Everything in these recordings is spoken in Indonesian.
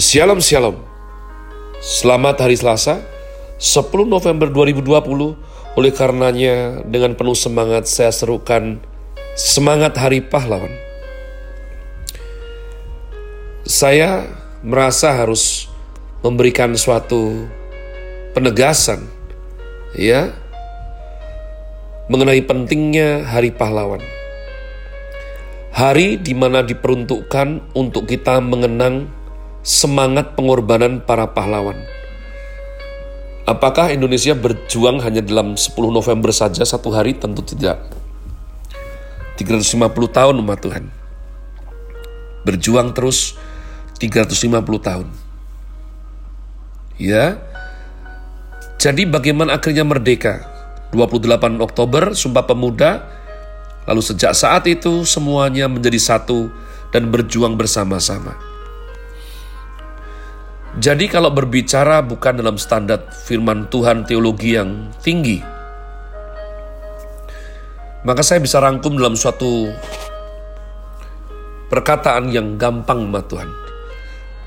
Shalom Shalom Selamat hari Selasa 10 November 2020 Oleh karenanya dengan penuh semangat saya serukan Semangat Hari Pahlawan. Saya merasa harus memberikan suatu penegasan ya mengenai pentingnya Hari Pahlawan. Hari di mana diperuntukkan untuk kita mengenang semangat pengorbanan para pahlawan. Apakah Indonesia berjuang hanya dalam 10 November saja satu hari? Tentu tidak. 350 tahun umat Tuhan. Berjuang terus 350 tahun. Ya. Jadi bagaimana akhirnya merdeka? 28 Oktober Sumpah Pemuda. Lalu sejak saat itu semuanya menjadi satu dan berjuang bersama-sama. Jadi kalau berbicara bukan dalam standar firman Tuhan teologi yang tinggi, maka saya bisa rangkum dalam suatu perkataan yang gampang sama Tuhan.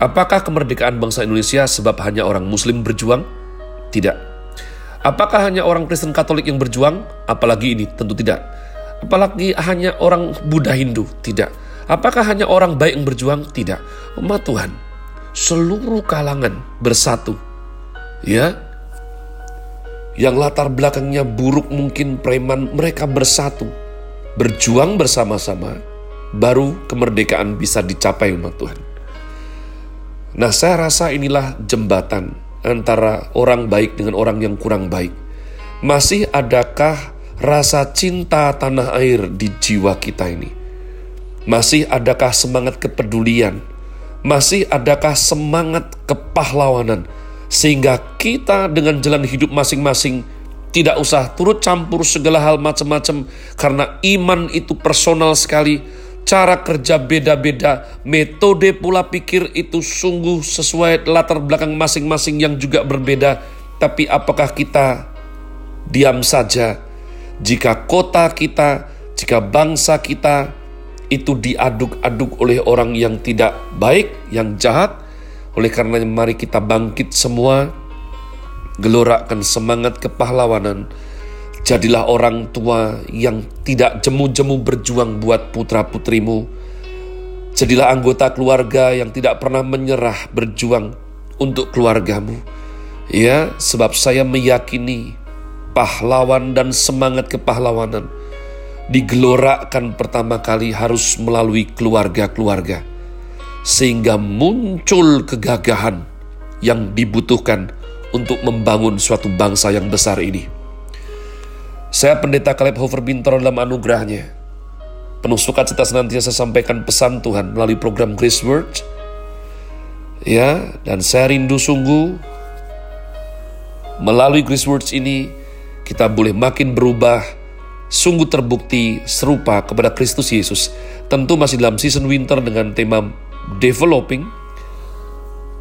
Apakah kemerdekaan bangsa Indonesia sebab hanya orang muslim berjuang? Tidak. Apakah hanya orang Kristen Katolik yang berjuang? Apalagi ini? Tentu tidak. Apalagi hanya orang Buddha Hindu? Tidak. Apakah hanya orang baik yang berjuang? Tidak. Umat Tuhan, seluruh kalangan bersatu. Ya. Yang latar belakangnya buruk mungkin preman, mereka bersatu. Berjuang bersama-sama, baru kemerdekaan bisa dicapai umat Tuhan. Nah saya rasa inilah jembatan antara orang baik dengan orang yang kurang baik. Masih adakah rasa cinta tanah air di jiwa kita ini? Masih adakah semangat kepedulian, masih adakah semangat kepahlawanan sehingga kita dengan jalan hidup masing-masing tidak usah turut campur segala hal macam-macam karena iman itu personal sekali cara kerja beda-beda, metode pula pikir itu sungguh sesuai latar belakang masing-masing yang juga berbeda. Tapi apakah kita diam saja jika kota kita, jika bangsa kita itu diaduk-aduk oleh orang yang tidak baik, yang jahat. Oleh karena mari kita bangkit semua, gelorakan semangat kepahlawanan. Jadilah orang tua yang tidak jemu-jemu berjuang buat putra-putrimu. Jadilah anggota keluarga yang tidak pernah menyerah berjuang untuk keluargamu. Ya, sebab saya meyakini pahlawan dan semangat kepahlawanan digelorakan pertama kali harus melalui keluarga-keluarga, sehingga muncul kegagahan yang dibutuhkan untuk membangun suatu bangsa yang besar ini. Saya pendeta Caleb Hofer Bintoro dalam anugerahnya. Penuh sukacita senantiasa sampaikan pesan Tuhan melalui program Grace Word. Ya, dan saya rindu sungguh melalui Grace Words ini kita boleh makin berubah sungguh terbukti serupa kepada Kristus Yesus. Tentu masih dalam season winter dengan tema developing.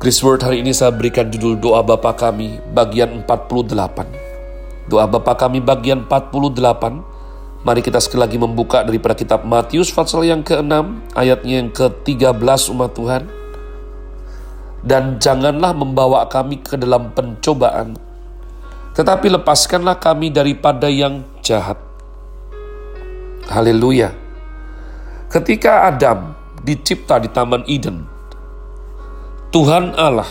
Chris Word hari ini saya berikan judul Doa Bapa Kami bagian 48. Doa Bapa Kami bagian 48. Mari kita sekali lagi membuka daripada kitab Matius pasal yang ke-6 ayatnya yang ke-13 umat Tuhan. Dan janganlah membawa kami ke dalam pencobaan, tetapi lepaskanlah kami daripada yang jahat. Haleluya. Ketika Adam dicipta di Taman Eden, Tuhan Allah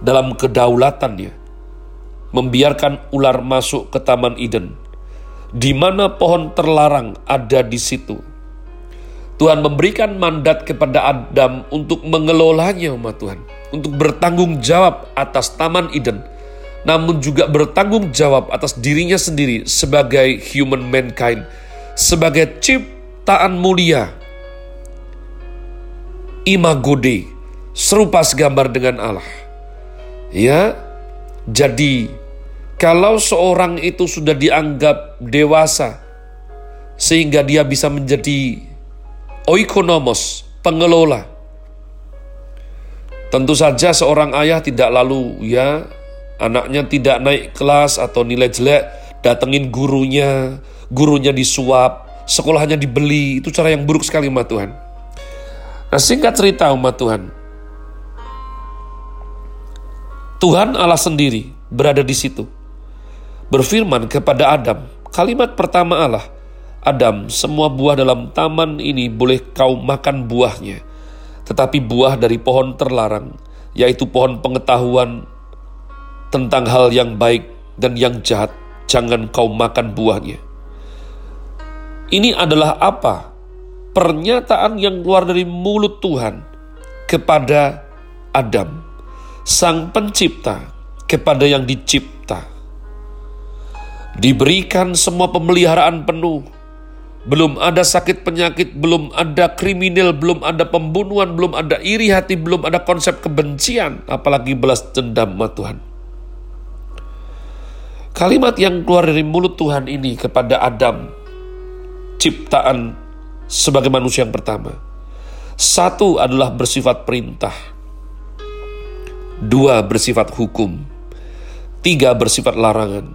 dalam kedaulatannya membiarkan ular masuk ke Taman Eden, di mana pohon terlarang ada di situ. Tuhan memberikan mandat kepada Adam untuk mengelolanya umat Tuhan, untuk bertanggung jawab atas Taman Eden, namun juga bertanggung jawab atas dirinya sendiri sebagai human mankind, sebagai ciptaan mulia. Imagode, serupa segambar dengan Allah. Ya, jadi kalau seorang itu sudah dianggap dewasa, sehingga dia bisa menjadi oikonomos, pengelola. Tentu saja seorang ayah tidak lalu ya anaknya tidak naik kelas atau nilai jelek, datengin gurunya, gurunya disuap, sekolahnya dibeli, itu cara yang buruk sekali umat Tuhan. Nah singkat cerita umat Tuhan, Tuhan Allah sendiri berada di situ. Berfirman kepada Adam, kalimat pertama Allah, Adam, semua buah dalam taman ini boleh kau makan buahnya, tetapi buah dari pohon terlarang, yaitu pohon pengetahuan tentang hal yang baik dan yang jahat, jangan kau makan buahnya. Ini adalah apa? Pernyataan yang keluar dari mulut Tuhan kepada Adam, sang pencipta, kepada yang dicipta. Diberikan semua pemeliharaan penuh, belum ada sakit penyakit, belum ada kriminal, belum ada pembunuhan, belum ada iri hati, belum ada konsep kebencian, apalagi belas dendam sama Tuhan. Kalimat yang keluar dari mulut Tuhan ini kepada Adam, ciptaan sebagai manusia yang pertama. Satu adalah bersifat perintah. Dua bersifat hukum. Tiga bersifat larangan.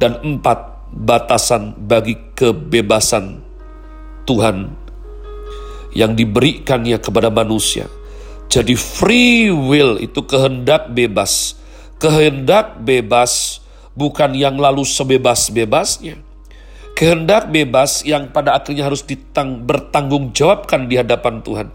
Dan empat batasan bagi kebebasan Tuhan yang diberikannya kepada manusia. Jadi free will itu kehendak bebas. Kehendak bebas bukan yang lalu sebebas-bebasnya. Kehendak bebas yang pada akhirnya harus ditang, bertanggung jawabkan di hadapan Tuhan.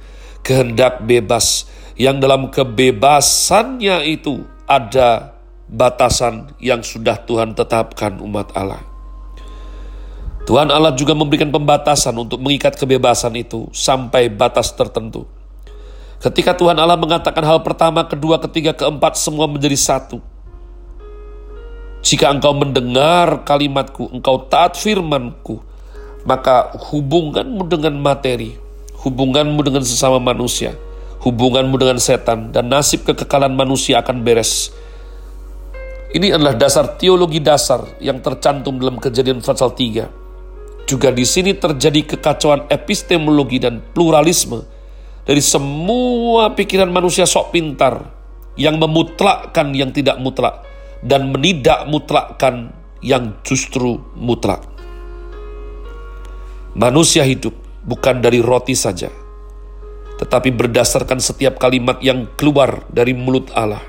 Kehendak bebas yang dalam kebebasannya itu ada batasan yang sudah Tuhan tetapkan umat Allah. Tuhan Allah juga memberikan pembatasan untuk mengikat kebebasan itu sampai batas tertentu. Ketika Tuhan Allah mengatakan hal pertama, kedua, ketiga, keempat, semua menjadi satu jika engkau mendengar kalimatku, engkau taat firmanku, maka hubunganmu dengan materi, hubunganmu dengan sesama manusia, hubunganmu dengan setan, dan nasib kekekalan manusia akan beres. Ini adalah dasar teologi dasar yang tercantum dalam kejadian pasal 3. Juga di sini terjadi kekacauan epistemologi dan pluralisme dari semua pikiran manusia sok pintar yang memutlakkan yang tidak mutlak dan menidak mutlakkan yang justru mutlak. Manusia hidup bukan dari roti saja, tetapi berdasarkan setiap kalimat yang keluar dari mulut Allah.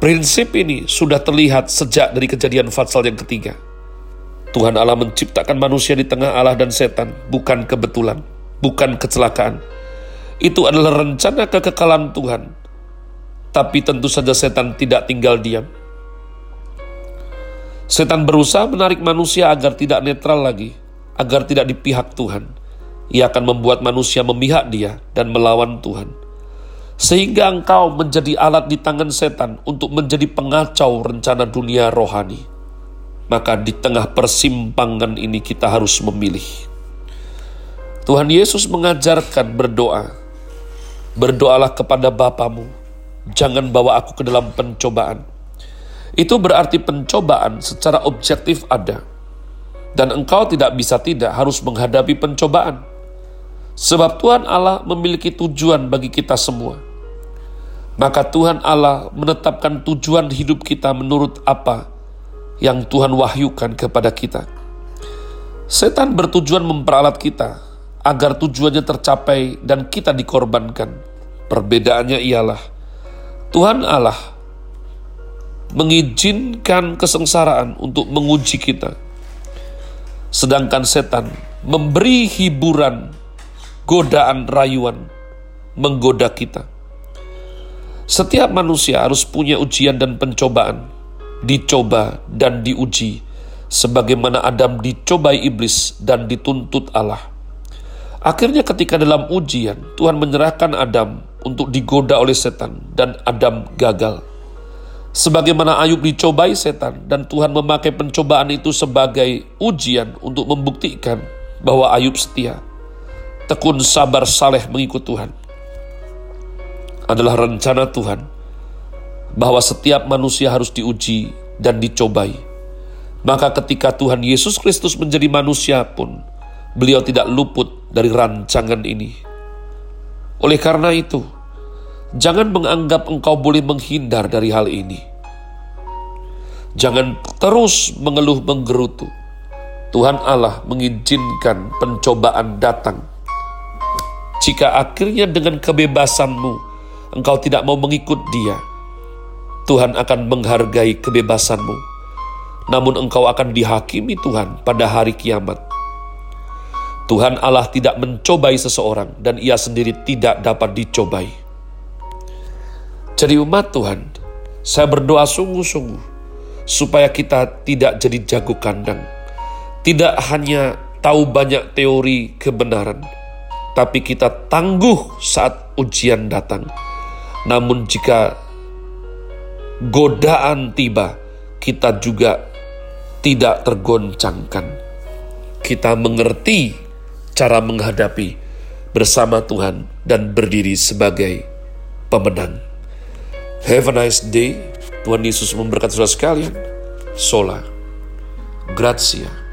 Prinsip ini sudah terlihat sejak dari kejadian Fatsal yang ketiga. Tuhan Allah menciptakan manusia di tengah Allah dan setan, bukan kebetulan, bukan kecelakaan. Itu adalah rencana kekekalan Tuhan. Tapi tentu saja setan tidak tinggal diam Setan berusaha menarik manusia agar tidak netral lagi, agar tidak di pihak Tuhan. Ia akan membuat manusia memihak dia dan melawan Tuhan. Sehingga engkau menjadi alat di tangan setan untuk menjadi pengacau rencana dunia rohani. Maka di tengah persimpangan ini kita harus memilih. Tuhan Yesus mengajarkan berdoa. Berdoalah kepada Bapamu, jangan bawa aku ke dalam pencobaan itu berarti pencobaan secara objektif ada. Dan engkau tidak bisa tidak harus menghadapi pencobaan. Sebab Tuhan Allah memiliki tujuan bagi kita semua. Maka Tuhan Allah menetapkan tujuan hidup kita menurut apa yang Tuhan wahyukan kepada kita. Setan bertujuan memperalat kita agar tujuannya tercapai dan kita dikorbankan. Perbedaannya ialah Tuhan Allah mengizinkan kesengsaraan untuk menguji kita. Sedangkan setan memberi hiburan, godaan, rayuan, menggoda kita. Setiap manusia harus punya ujian dan pencobaan, dicoba dan diuji, sebagaimana Adam dicobai iblis dan dituntut Allah. Akhirnya ketika dalam ujian, Tuhan menyerahkan Adam untuk digoda oleh setan dan Adam gagal. Sebagaimana Ayub dicobai setan dan Tuhan memakai pencobaan itu sebagai ujian untuk membuktikan bahwa Ayub setia. Tekun sabar saleh mengikut Tuhan. Adalah rencana Tuhan bahwa setiap manusia harus diuji dan dicobai. Maka ketika Tuhan Yesus Kristus menjadi manusia pun, beliau tidak luput dari rancangan ini. Oleh karena itu, Jangan menganggap engkau boleh menghindar dari hal ini. Jangan terus mengeluh menggerutu. Tuhan Allah mengizinkan pencobaan datang. Jika akhirnya dengan kebebasanmu engkau tidak mau mengikut Dia, Tuhan akan menghargai kebebasanmu. Namun engkau akan dihakimi Tuhan pada hari kiamat. Tuhan Allah tidak mencobai seseorang dan ia sendiri tidak dapat dicobai. Jadi umat Tuhan, saya berdoa sungguh-sungguh supaya kita tidak jadi jago kandang. Tidak hanya tahu banyak teori kebenaran, tapi kita tangguh saat ujian datang. Namun jika godaan tiba, kita juga tidak tergoncangkan. Kita mengerti cara menghadapi bersama Tuhan dan berdiri sebagai pemenang. Have a nice day. Tuhan Yesus memberkati saudara sekalian. Sola. Grazie.